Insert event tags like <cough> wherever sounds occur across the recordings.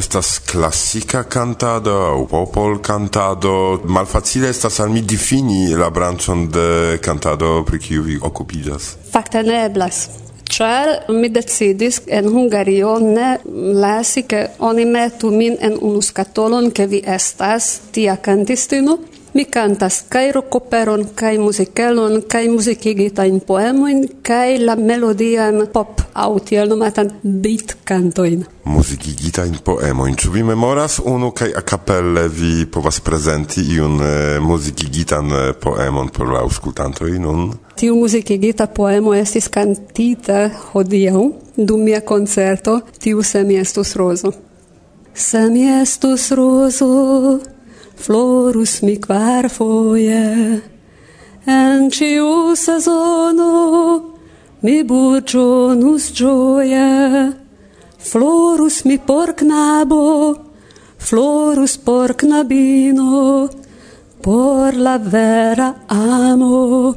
estas classica cantado au popol cantado malfacile estas al mi difini la branchon de cantado pri kiu vi okupiĝas. Fakte ne eblas. Ĉar mi decidis en Hungario ne lasi, ke oni metu min en unu skatolon, ke vi estas tia kantistino, Mi cantas kai rokoperon kai cae kai cae musicigitain poemoin, kai la melodian pop, au tiel nomatan beat cantoin. Musicigitain poemoin. Ĉu vi memoras unu a cappelle vi povas prezenti iun eh, musicigitan eh, poemon por la aŭskultantoj nun? Tiu musicigita poemo estis cantita hodiaŭ dum mia koncerto, tiu semi estus rozo. Semi estus rozo, florus mi quar foie. En ciu sezono mi burgionus gioia florus mi por knabo florus por knabino por la vera amo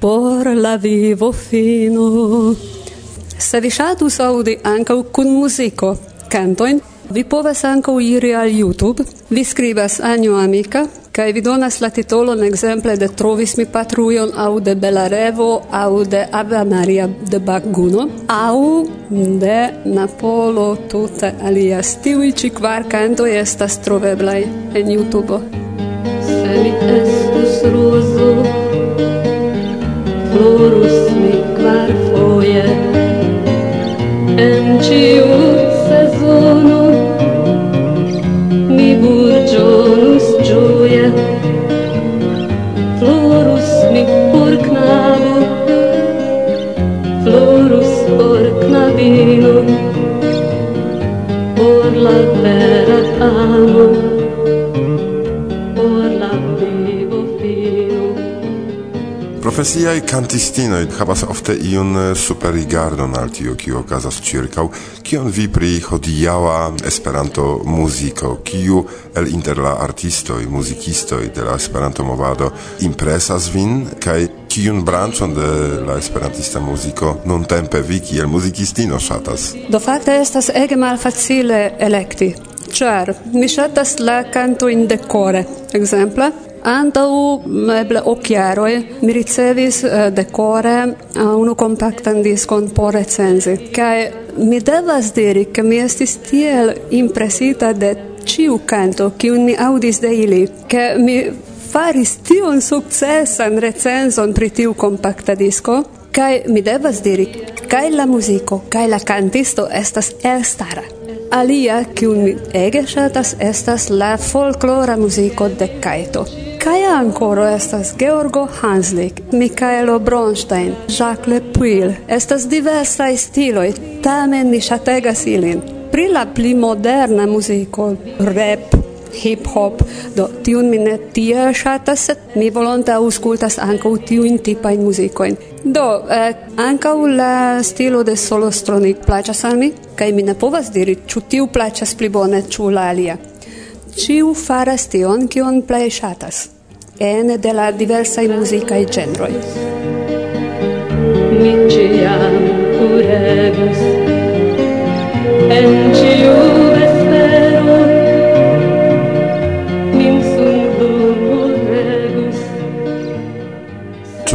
por la vivo fino. Se vi shatus audi anca cun musico cantoin Vi povas ankaŭ iri al YouTube, vi skribas Anjo Amika kaj vi donas la titolon ekzemple de Trovis mi patrujon aŭ de Belarevo aŭ de Ave Maria de Baguno aŭ de Napolo tute alia. Tiuj ĉi kvar kantoj estas troveblaj en YouTube. Se mi estus rozo, florus mi kvarfoje en ĉiu better armor Profesiaj kantistinoj havas ofte iun eh, superrigardon al tio, kio okazas ĉirkaŭ kion vi pri hodiaŭa Esperanto-muziko, kiu el inter la artistoj, muzikistoj de la Esperanto-movado impresas vin kaj kiun branĉon de la esperantista muziko nuntempe vi kiel muzikistino ŝatas? Do fakte estas ege malfacile elekti, ĉar mi ŝatas la kantojn de kore, ekzemple, Antau eble occhiaroi mi ricevis uh, decore uh, unu compactan discon por recensi. Cae mi devas diri che mi estis tiel impresita de ciu canto cium mi audis de ili, che mi faris tion successan recenson pri tiu compacta disco, cae mi devas diri, cae la musico, cae la cantisto estas elstara. Alia, cium mi ege shatas, estas la folklora musico de Kaito. Kai ancora estas Georgo Hanslik, Michaelo Bronstein, Jacques Lepuil. Estas diversa stiloi, tamen ni shategas ilin. Pri la pli moderna muziko, rap, hip-hop, do tiun mi ne tie shatas, mi volonte auscultas ankaŭ tiujn tipajn muzikojn. Do, eh, ankaŭ la stilo de Solostronik plaĉas al mi, kaj mi ne povas diri, ĉu tiu plaĉas pli bone, ĉu la alia. Ciu faras tion, kion plei shatas ene de la musica e genroi. Mi ciam curegus en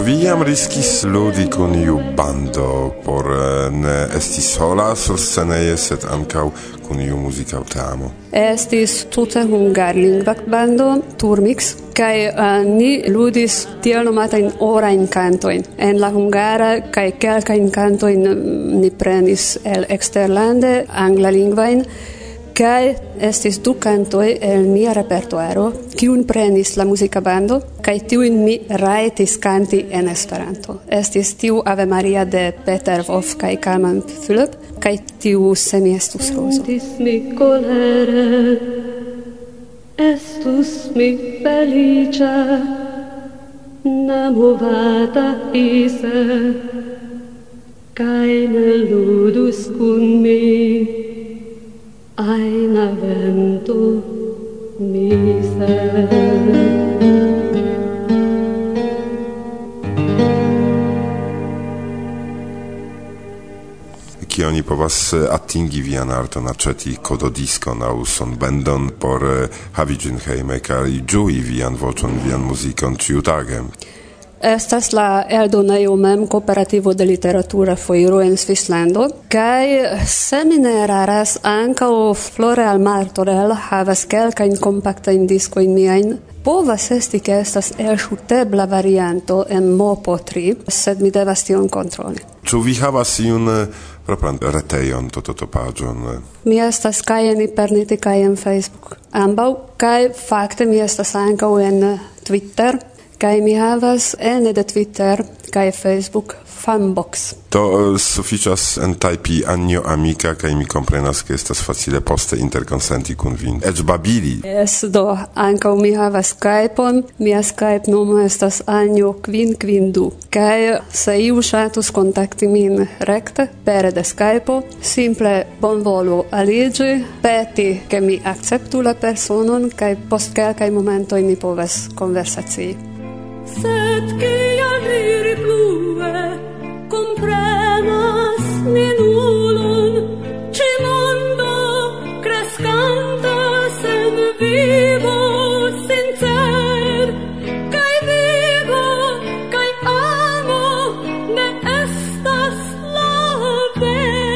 vi jam riskis ludi kun iu bando por eh, ne esti sola sur sceneje, sed ankaŭ kun iu muzika teamo? Estis tute hungarlingva bando, Turmix, kai uh, eh, ni ludis tiel nomatajn orajn kantojn en la hungara kaj kelkajn kantojn mm, ni prenis el eksterlande anglalingvajn Kai estis du cantoi el mia repertuaro, kiun prenis la musica bando, kai tiuin mi raitis canti en Esperanto. Estis tiu Ave Maria de Peter Wolf kai Kalman Philip, kai tiu Semi Estus Roso. Estis mi colere, estus mi felice, namovata ise, kai ne ludus cun mi, Aina ventu miser. Kioni po was e, attingi vian arto naceti cododisco nauson bendon por havigin heimeca i giui vian vocion vian musicon ciutagem. estas la eldonejo mem kooperativo de literatura foiro en Svislando kaj se mi ne eraras ankaŭ Flore al Martorell havas kelkajn kompaktajn diskojn miajn. Povas esti ke estas elŝutebla varianto en Mopo 3 sed mi devas tion kontroli. Ĉu vi havas iun eh, propran retejon tototopaĝon? Mi estas kaj en Iperneti kaj en Facebook. Ambaŭ kaj fakte mi estas ankaŭ en eh, Twitter. Kai mi havas ene de Twitter kai Facebook fanbox. To eh, uh, suficias en typi anjo amika kai mi komprenas ke estas facile poste interkonsenti kun vin. Eĉ babili. Es do ankaŭ mi havas Skype-on. Mia Skype nomo estas anjo kvin kvin du. Kaj se iu ŝatus kontakti min rekte pere de Skype, simple bonvolu aliĝi, peti ke mi akceptu la personon kaj post kelkaj momentoj ni povas konversacii sed che ia viri plue comprenas mi nulon ci mondo crescanta sen vivo sincer cae vivo cae amo ne estas laver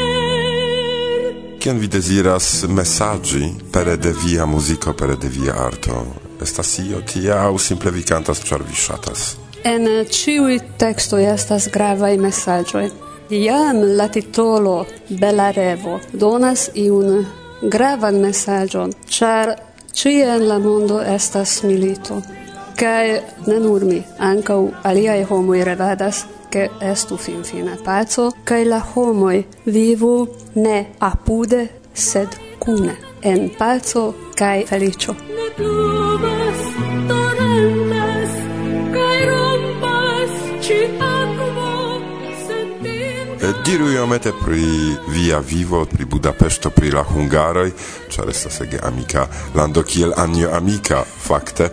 Kion vi deziras messaggi per de via musico, per de via arto? estas io tia aŭ simple vi kantas ĉar vi ŝatas. En ĉiuj tekstoj estas gravaj mesaĝoj. jam la titolo Bela revo donas iun gravan mesaĝon, ĉar ĉie en la mondo estas milito. Kaj ne nur mi, ankaŭ aliaj homoj revadas, che estu finfine paco, kaj la homoj vivu ne apude, sed kune en paco kaj feliĉo. Diru iomete pri via vivo, pri Budapesto, pri la hungaroj, ĉar estas ege amika lando kiel anjo amika fakte.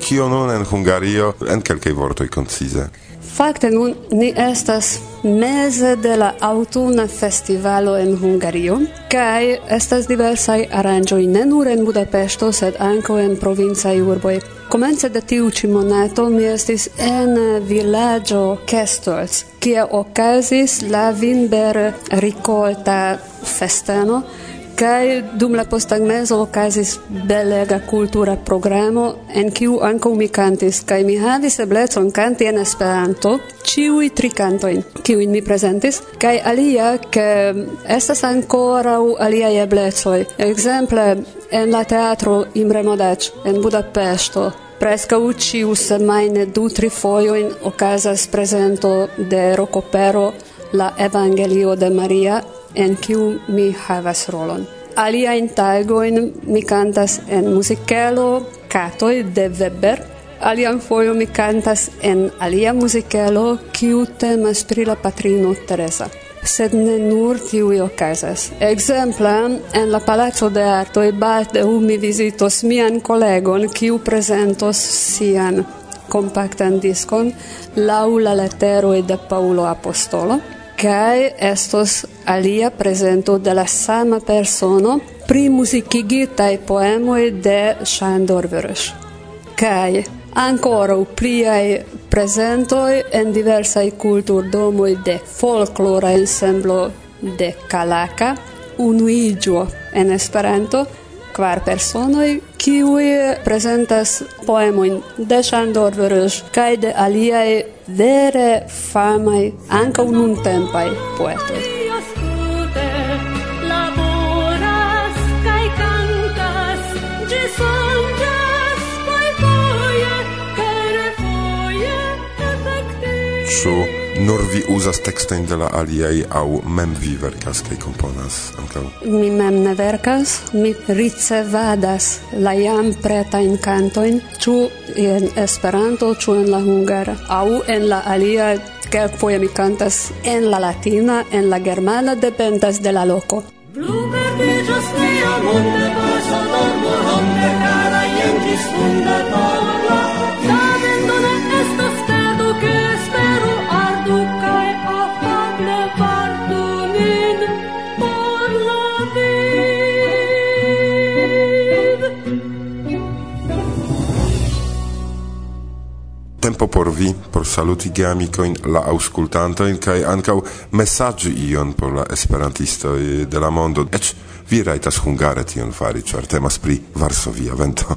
Kio nun en Hungario en kelkaj vortoj koncize? Fakte nun ni estas meze de la aŭtuna festivalo en Hungario kaj estas diversaj aranĝoj ne nur en Budapeŝto sed ankaŭ en provincaj urboj. Komence de tiu ĉi monato mi estis en vilaĝo Kestols, kie okazis la vinber rikolta festeno Kai dum la postagmezo okazis belega kultura programo en kiu ankaŭ mi kantis kaj mi havis eblecon kanti en Esperanto ĉiuj tri kantojn kiujn mi prezentis kaj alia ke estas ankoraŭ aliaj eblecoj. Ekzemple en la teatro Imre Modac en Budapeŝto Presca uciu semajne du tri fojojn okazas prezento de rokopero la Evangelio de Maria en kiu mi havas rolon. Aliajn tagoin mi cantas en musicelo Catoi de Weber, alian foio mi cantas en alia musicelo kiu temas pri la patrino Teresa sed ne nur tiui ocasas. Exempla, en la Palazzo de Artoi u mi visitos mian collegon kiu presentos sian compactan discon lau la leteroi de Paulo Apostolo, kai estos alia presento de la sama persono pri musicigitae poemoi de Schandorveros. kai ancora pliae presentoi en diversai culturdomoi de folklora ensemblo de Kalaka unuigio en Esperanto, kvar personoi kiuj prezentas poemojn de Ŝandor Vörös kaj de aliaj vere famaj ankaŭ nuntempaj poetoj. Ĉu nur vi uzas tekstojn de la aliaj aŭ mem vi verkas kaj komponas ankaŭ? Mi mem ne verkas, mi ricevadas la jam pretajn kantojn, ĉu en Esperanto, ĉu en la hungara, aŭ en la alia kelkfoje mi kantas en la latina, en la germana, dependas de la loko. Blu dormo, rompe kara jen ĝis. tempo por vi, por saluti geamicoin la auscultantoin, cae ancau messaggi ion por la esperantistoi de la mondo. Ec vi raitas hungare tion fari, cer temas pri Varsovia vento.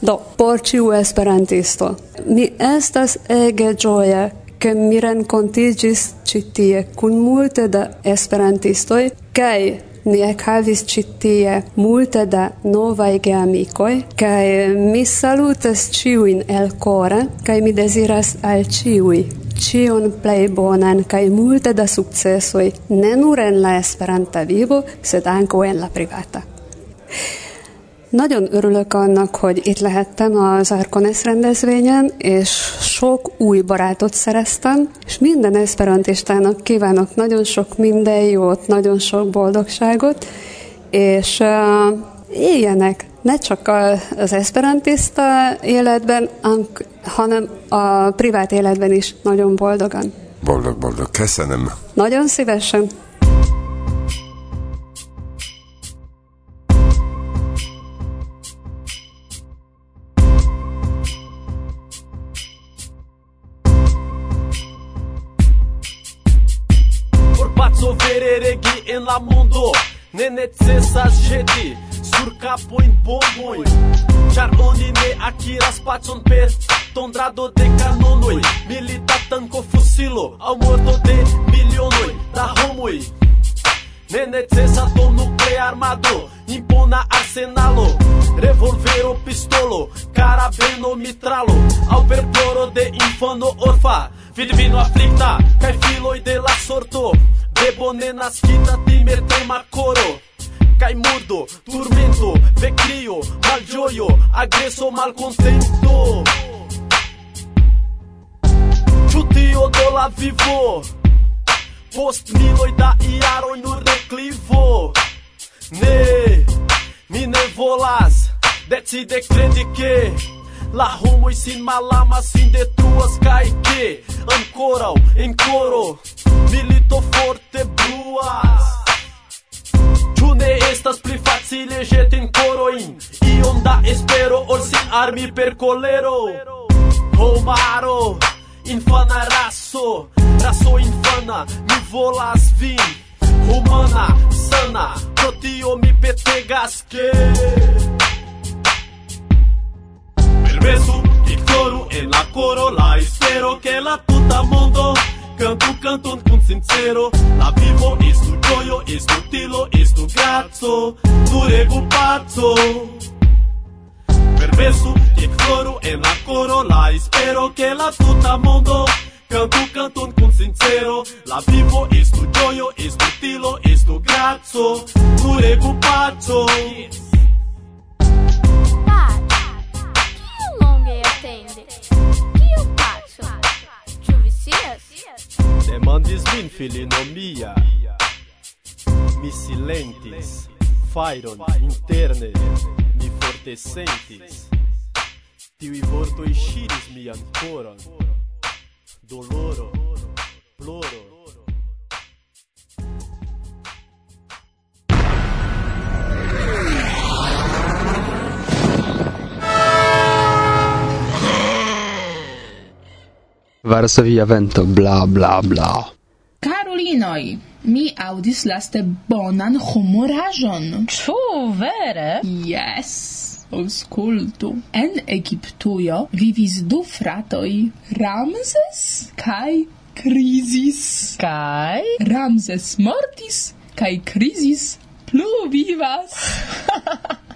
Do, por ciu esperantisto. Mi estas ege gioia che mi rencontigis citie cun multe da esperantistoi, cae Ni ekhavis ĉi tie multe da novae geamicoi, cae eh, mi salutas ciuin el core, cae mi deziras al ciui cion plei bonan kai multe da successoi ne nur en la esperanta vivo sed anco en la privata. Nagyon örülök annak, hogy itt lehettem az Arkones rendezvényen, és sok új barátot szereztem, és minden esperantistának kívánok nagyon sok minden jót, nagyon sok boldogságot, és uh, éljenek ne csak az esperantista életben, hanem a privát életben is nagyon boldogan. Boldog, boldog. Köszönöm. Nagyon szívesen. ne necesas jeti sur capojn bombojn Ĉar oni ne akiras pacon per tondrado de kanonoj Milita tanco fusilo aŭ morto de milionoj da homoj Ne necesas do nuclear armado, impona arsenalo, revolvero, pistolo, carabeno, mitralo, ao perploro de infano orfa, vidvino aflicta, cae filoi de la sorto, Rebone naskita timetema koro Cai murdo, turmento, vecrio, malgioio, agreso, malcontento. Ĉu tio do la vivo? Post miloj da jaroj nur deklivo Ne, mi ne volas decide kredi ke La homoj sin malamas, sin detruas kaj ke ankoraŭ en koro milito forte bluas Ĉu ne estas pli facile ĵeti korojn iom da espero ol sin armi per kolero Homaro infana raso. Raso infana mi volas vin. Humana sana pro tio mi petegas que Permesu, ignoru en la coro la espero que la tuta mondo canto, canton con sincero. La vivo estu gioio, estu tilo, estu grazzo Tu regu pazzo. Permesso, che cloro en la coro La espero che la tuta mondo. Canto, canton con sincero. La vivo estu gioio, estu tilo, estu grazzo Tu regu pazzo. yes. Demandis min filino mia. Mi silentis fairon interne Mi forte sentis. Tiui vortoi shiris mian koron. Doloro, ploro Varsovia vento, bla bla bla. Karolinoj, mi audis laste bonan humorajon. Ču vere? Yes. Auscultu. En Egiptujo vivis du fratoi Ramses kai Krisis. Kai? Ramses mortis kai Krisis plu vivas. <laughs>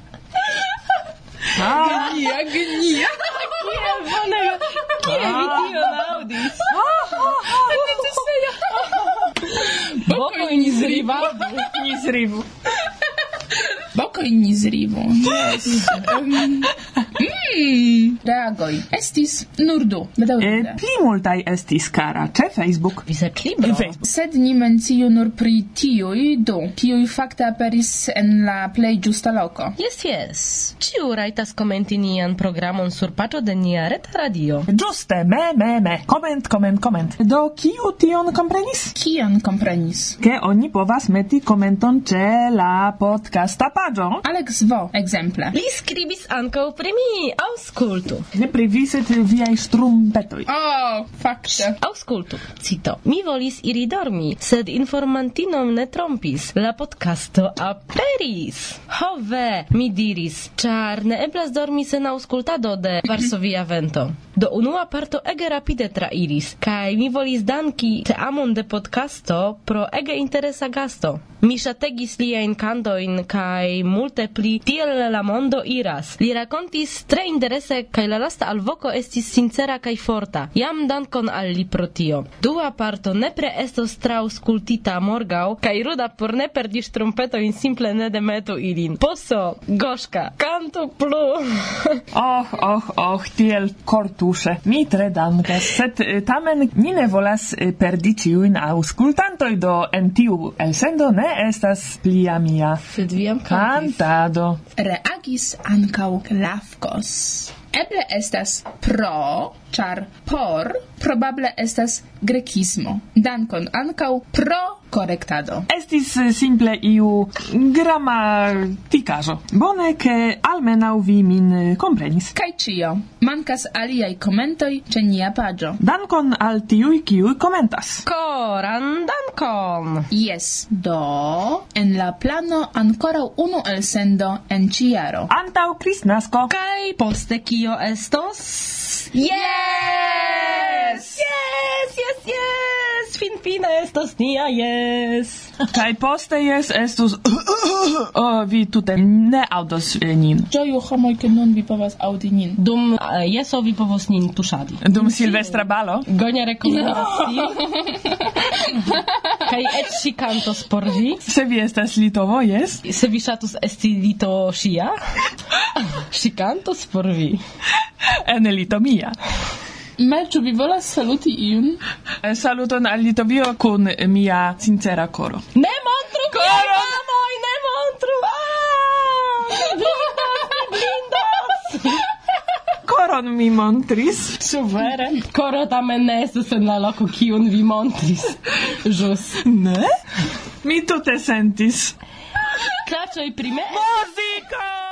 огни, огни. Какие видео наудīs. Bokoņu zrību. Bokoņu zrību. Bokoņu zrību. Yes. Mm, reagoj. Estis nur du. Bedaŭrinde. E, eh, eh. pli multaj estis kara ĉe Facebook. Vi Libro. Facebook. Sed ni menciu nur pri tiuj du, kiuj fakte aperis en la plej ĝusta loko. Yes, yes. Ĉiu rajtas komenti nian programon sur paĝo de nia reta radio. Ĝuste, me, me, me. Koment, koment, koment. Do kiu tion komprenis? Kion komprenis? Ke oni povas meti komenton ĉe la podcasta paĝo. Alex Vo, ekzemple. Li skribis ankaŭ pri mi. Auscultu. Ne priviset viai strumpetoi. Oh, fakte. Auscultu, cito. Mi volis iri dormi, sed informantinom ne trompis. La podcasto aperis. Hove, mi diris, char ne eblas dormi sen auscultado de Varsovia Vento. Do unua parto ege rapide trairis, Kai mi volis danki te amon de podcasto pro ege interesa gasto. Mi ŝategis liajn kantojn kai multe pli tiel la mondo iras. Li racontis tre interese kai la lasta alvoco estis sincera kai forta. Jam dankon al li pro tio. Dua parto nepre estos traŭskultita morgau, kai Ruda por ne perdi trumpetojn simple ne demetu ilin. Poso, goshka, canto plu! <laughs> oh, oh, oh, tiel kortuŝe. Mi tre dankas, sed eh, tamen mi ne volas eh, perdi ciuin auskultantoi do en tiu elsendo ne estas plia mia. Sed viam kantado. Reagis ancau Klavkos estas. Eble estas pro, char por probable estas grekismo. Dankon ankaŭ pro correctado. Estis eh, simple iu grammaticajo. Bone che almenau vi min eh, comprenis. Kai cio. Mancas aliai commentoi ce nia pagio. Dankon al tiui kiu commentas. Koran dankon! Yes. Do, en la plano ancora unu el sendo en ciaro. Antau Crisnasco. Kai poste kio estos? Yeah! estos nia jes. <laughs> Kaj poste jes estus... <coughs> oh, vi tute ne aŭdas nin. Ĝoju homoj, ke nun vi povas aŭdi nin. Dum uh, jeso vi povos nin tuŝadi. Dum silvestra balo? Gonia rekomendas <laughs> <laughs> Kaj eĉ ŝi kantos por vi. Se vi estas litovo, jes. Se vi ŝatus esti lito ŝia, ŝi kantos por vi. En lito mia. Me, ĉu vi volas saluti iun? Eh, saluton al Litovio kun mia sincera koro. Ne montru koro! Mamoj, ne montru! Ah! Koron mi montris. Ĉu vere? Koro tamen ne estas en la loko kiun vi montris. Ĵus. Ne? Mi tute sentis. Klaĉoj prime. Muziko!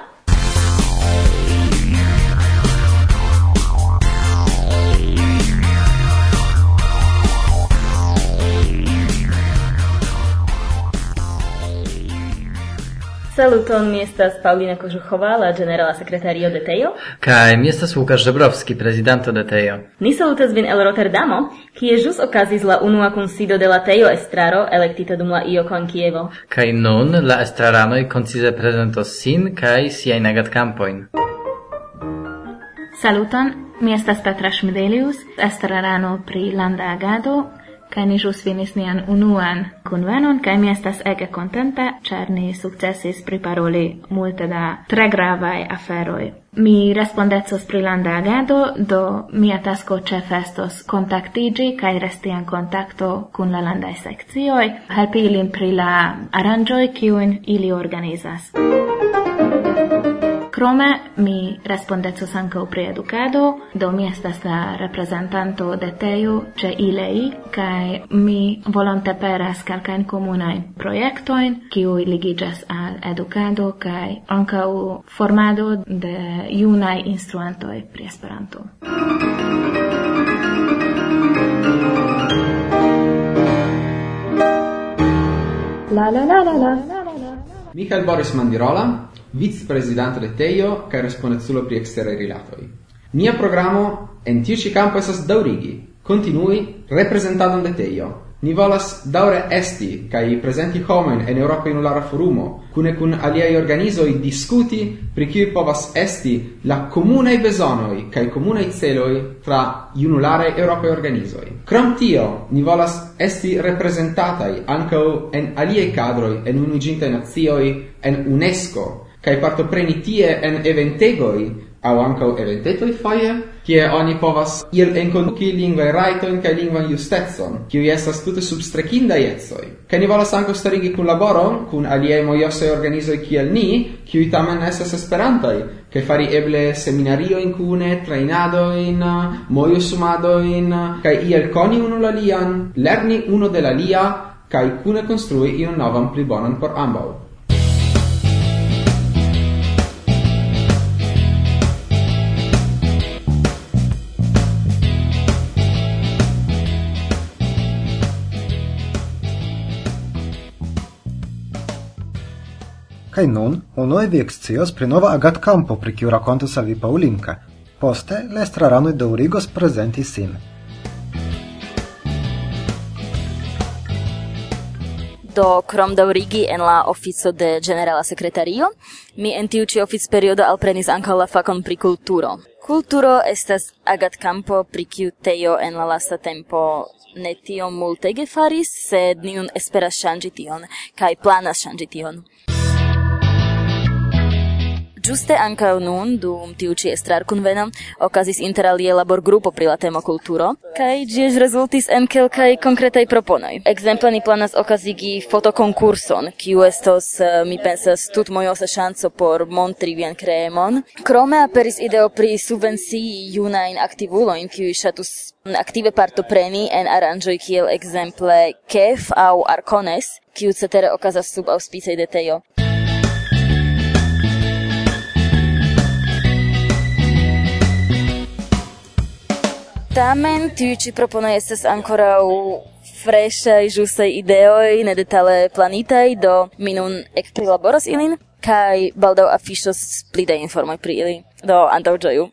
Saluton, mi estas Paulina Kožuhova, la generala sekretario de Tejo. Kaj mi estas Łukasz Żebrowski, prezidanto de Tejo. Ni salutas vin el Rotterdamo, kie ĵus okazis la unua kunsido de la Tejo estraro elektita dum la IOKO en Kievo. Kaj nun la estraranoj koncize prezentos sin kaj siajn agadkampojn. Saluton, mi estas Petra Šmidelius, estrarano pri landa agado kaj ni ĵus finis nian unuan kunvenon, kaj mi estas ege kontenta, ĉar ni sukcesis priparoli multe da tre gravaj aferoj. Mi respondecos pri landa agado, do mia tasko ĉefe estos kontaktiĝi kaj resti en kontakto kun la landaj sekcioj, helpi ilin pri la aranĝoj kiujn ili organizas. Krome mi respondecos ankaŭ pri edukado, do mi estas la reprezentanto de Teo ĉe Ilei kaj mi volonteperas kelkajn komunajn projektojn kiuj ligiĝas al edukado kaj ankaŭ formado de junaj instruantoj pri Esperanto. La la la la la. Michael Boris Mandirola vice-presidente de Teio, kaj respondeculo pri esteri rilatoi. Nia programo en tiu ci campo esas daurigi, continui reprezentadon de Teio. Ni volas daure esti kai presenti homen en Europa Inulara Forumo, cune cun aliai organizoi discuti pri cui povas esti la comunei besonoi kaj comunei celoi tra iunulare Europa organizoi. Krom tio, ni volas esti representatai anco en aliei cadroi en Unuiĝintaj nazioi en UNESCO, kai partopreni tie en eventegoi au ankaŭ eventetoi foje, kie oni povas iel enkonduki lingvaj rajtojn kai lingua justecon, kiuj estas tute substrekinda ecoj. Kaj ni volas anco starigi kunlaboron kun aliei mojosaj organizoi kiel ni, kiuj tamen estas esperantaj, che fari eble seminario in seminariojn kune, sumado in kai iel coni uno la lian, lerni uno de la lia, kai cune construi in novam pli bonan por ambau Kai nun, unue vi excios pri nova agat campo pri kiu rakontos al vi Paulinka. Poste, la de Urigos presenti sin. do krom daŭrigi en la ofico de generala sekretario, mi en tiu ĉi oficperiodo alprenis ankaŭ la fakon pri kulturo. Kulturo estas agatkampo pri kiu Teo en la lasta tempo ne tiom multege faris, sed niun esperas ŝanĝi tion kaj planas ŝanĝi tion. Ĝuste anca nun dum tiu ĉi estrarkunveno okazis interalie laborgrupo pri la temo kulturo kaj gies resultis rezultis en kelkaj konkretaj proponoj. Exemple, ni planas okazigi fotokonkurson, kiu estos eh, mi pensas tutmojosa ŝanco por montri vien kreemon. Krome aperis ideo pri subvencii junain aktivulojn, kiu ŝatus aktive partopreni en aranjoi kiel ekzemple Kef au Arcones, kiu cetere okazas sub auspicei de tejo. Tamen tiu ci propono estas ankoraŭ freshaj, ĵusaj ideoi, ne detale planitaj, do mi nun ekprilaboros ilin kai baldo afishos pli informoi pri ili. Do antau ĝoju.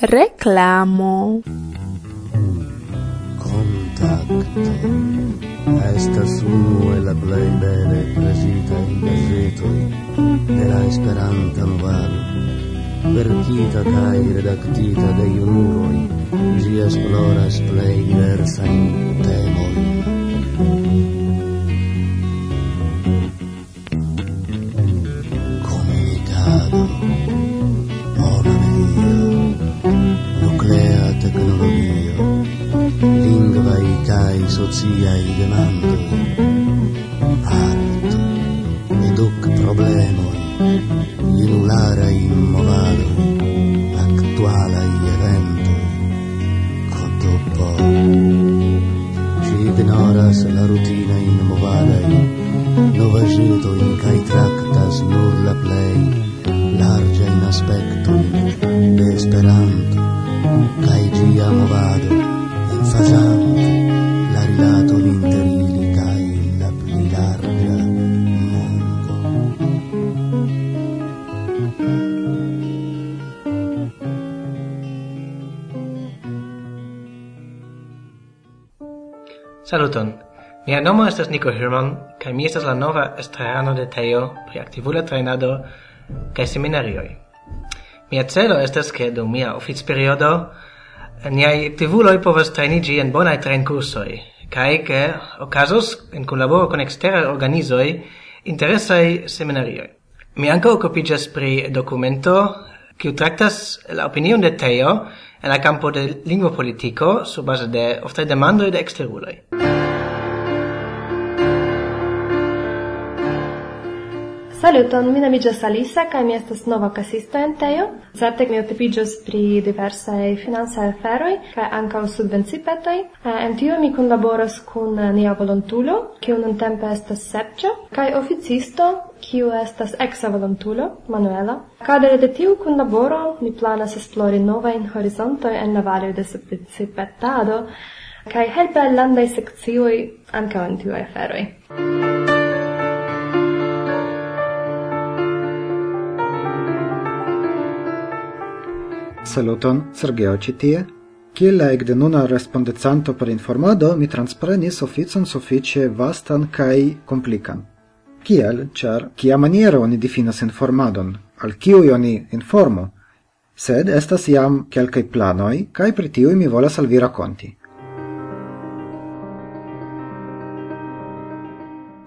Reclamo. Contacto estas unu el la plej bele prezitaj gazetoj de la Esperanta movado. Verkita kaj redaktita de junuloj, ĝi esploras plej diversajn temojn. Comunicado, nova medio, nuclea tecnologia, cae sociai demandoi, arto ed hoc problemoi, inularai movadoi, actualai eventoi, codopo. Ci ignoras la rutina in movadai, nova in cae tractas nur la plei, large in aspecto Saluton! Mia nomo estas Nico Hirman, kaj mi estas la nova estrarano de TEO pri aktivula trejnado kaj seminarioj. Mia celo estas ke dum mia oficperiodo niaj aktivuloj povas trejniĝi en bonaj trejnkursoj kaj ke okazos en kunlaboro kun eksteraj organizoj interesaj seminarioj. Mi ankaŭ okupiĝas pri dokumento kiu traktas la opinion de TEO en la campo de lingua politico su base de ofte demandoi de eksteruloj. Saluton, mi nomiĝas Alisa kaj mi estas nova kasisto en Teo. Certe mi okupiĝas pri diversaj financaj aferoj kaj ankaŭ subvencipetoj. Eh, en tio mi kunlaboras kun eh, nia volontulo, kiu nuntempe estas Sergio, kaj oficisto, kiu estas eksa volontulo, Manuela. Kadre de tiu kunlaboro mi planas esplori novajn horizontojn en la valio de subvencipetado kaj helpe landaj sekcioj ankaŭ en tiuj aferoj. Saluton, Sergio Citie. Kiel la ekdenuna respondecanto per informado, mi transprenis officon sufiĉe vastan cae complican. Kiel, char, kia maniera oni difinas informadon, al kiui oni informo, sed estas iam quelcae planoi, cae pritiui mi volas al vi raconti.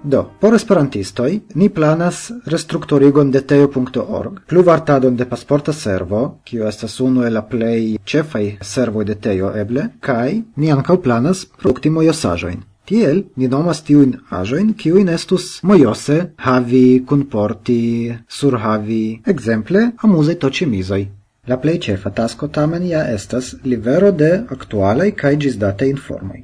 Do, por esperantistoi, ni planas restrukturigon de teo.org, pluvartadon de pasporta servo, kio estas unu el la plej ĉefaj servoj de teo eble, kaj ni ankaŭ planas produkti mojosaĵojn. Tiel ni nomas tiujn aĵojn, kiujn estus mojose havi, kunporti, surhavi, ekzemple amuzaj toĉemizoj. La plej ĉefa tasko tamen ja estas livero de aktualaj kaj ĝisdataj informoj.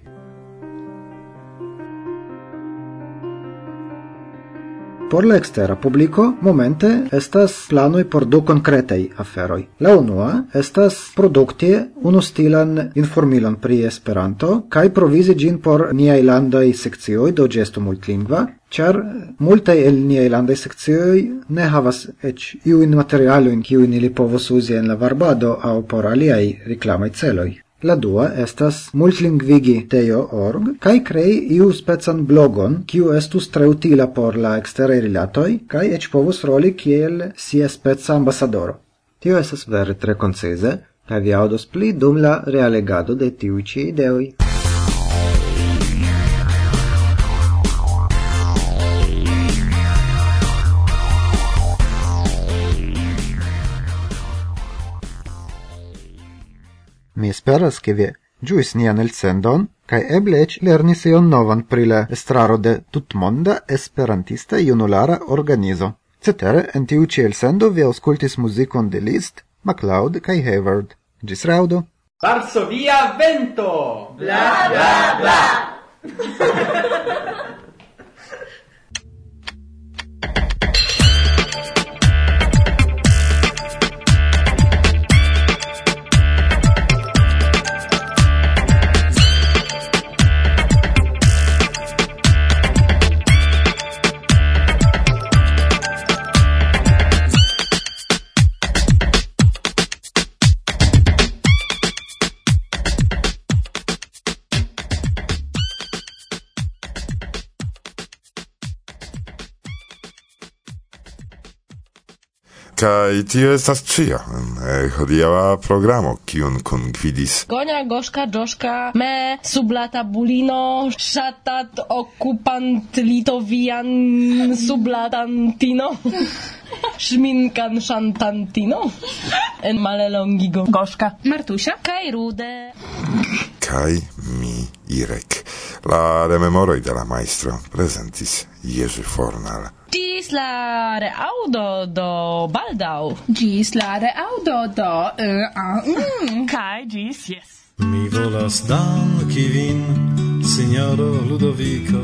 Por la extera publiko momente estas planoi por du concretei aferoj. La unua estas produkti unustilan informilon pri Esperanto kaj provisi gin por niaj landai sekcioj, do gesto multlingva, Ĉar multaj el niaj landaj sekcioj ne havas eĉ iujn materialojn kiujn ili povos uzi en la varbado aŭ por aliaj reklamaj celoj. La dua estas multlingvigi.org kaj krei iu specan blogon, kiu estus tre utila por la eksteraj rilatoj kaj eĉ povus roli kiel sia speca ambasadoro. Tio estas vere tre koncize kaj vi aŭdos pli dum la realegado de tiuj ĉi ideoj. Mi speras, ke vi ĝuis nian elsendon kaj eble eĉ lernis ion novan pri la estraro de tutmonda esperantista junulara organizo. Cetere, en tiu ĉi elsendo vi aŭskultis muzikon de Liszt, MacLeod kaj Hayward. Ĝis raŭdo! Varsovia vento! Bla, bla, bla! <laughs> Kai tio estas cia en eh, hodiaŭa programo kiun kunvidis Gonia Goszka Joszka me sublata bulino ŝatat okupant litovian sublatantino Szminkan <laughs> szantantino en malelongigo Goszka Martusia kaj Rude. Kaj mi Irek. La rememoroj de la majstro prezentis Jerzy Fornal. Gis la reaudo do baldau. Gis la reaudo do e a mm. <laughs> Kai gis, yes. Mi volas danki vin, signoro Ludovico.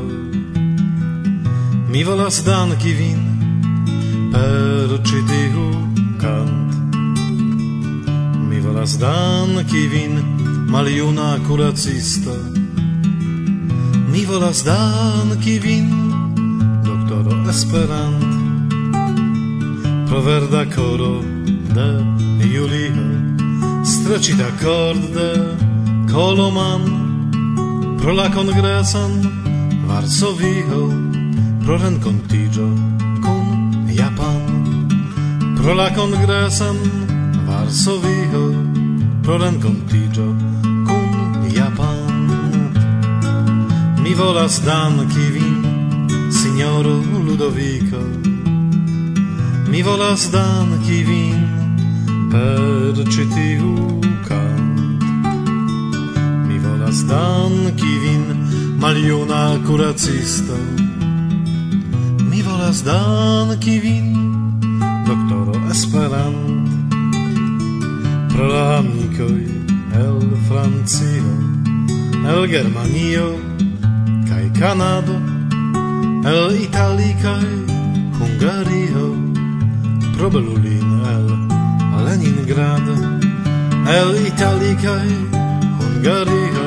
Mi volas danki vin per ĉi cant. Mi volas danki vin, maljuna curacista. Mi volas danki vin, esperant Pro verda coro de Julio Stracita cord de Coloman. Pro la congresan Varsovio Pro rencontigio con Japan. Pro la congresan Varsovio Pro rencontigio con Japan. Mi volas danki vin signoro Ludovico, mi volas danki vin per ĉi tiu kant. Mi volas danki vin, maljuna kuracisto. Mi volas danki vin, doktoro Esperant, pro la amikoj el Francio, el Germanio kaj Kanado el Italii Hungario, pro Berlin el Leningrad, el Italii Hungario,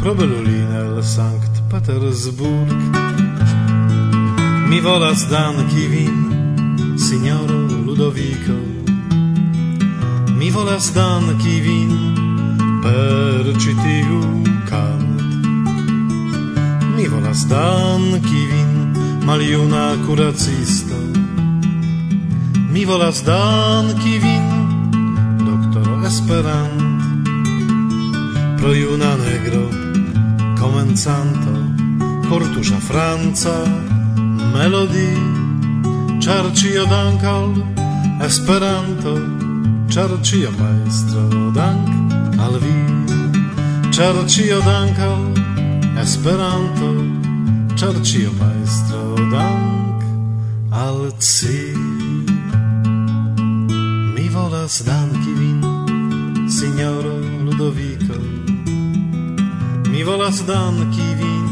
pro Berlin el Sankt Petersburg. Mi volas danki vin, signoro Ludovico, mi volas danki vin per citiu can Mi volas danki vin, maliuna curacisto. Mi volas danki vin, esperant pro iuna negro comenzanto cortusha franca melodi charcio dankal esperanto charcio maestro dank al vi charcio dankal Esperanto, ĉar ĉio majstro dank al ci. Mi volas danki vin, sinjoro Ludovico. Mi volas danki vin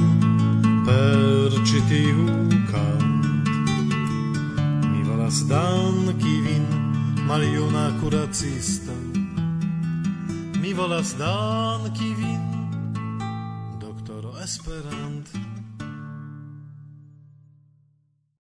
per ĉi tiu. Mi volas danki vin, maljuna curacista Mi volas danki vin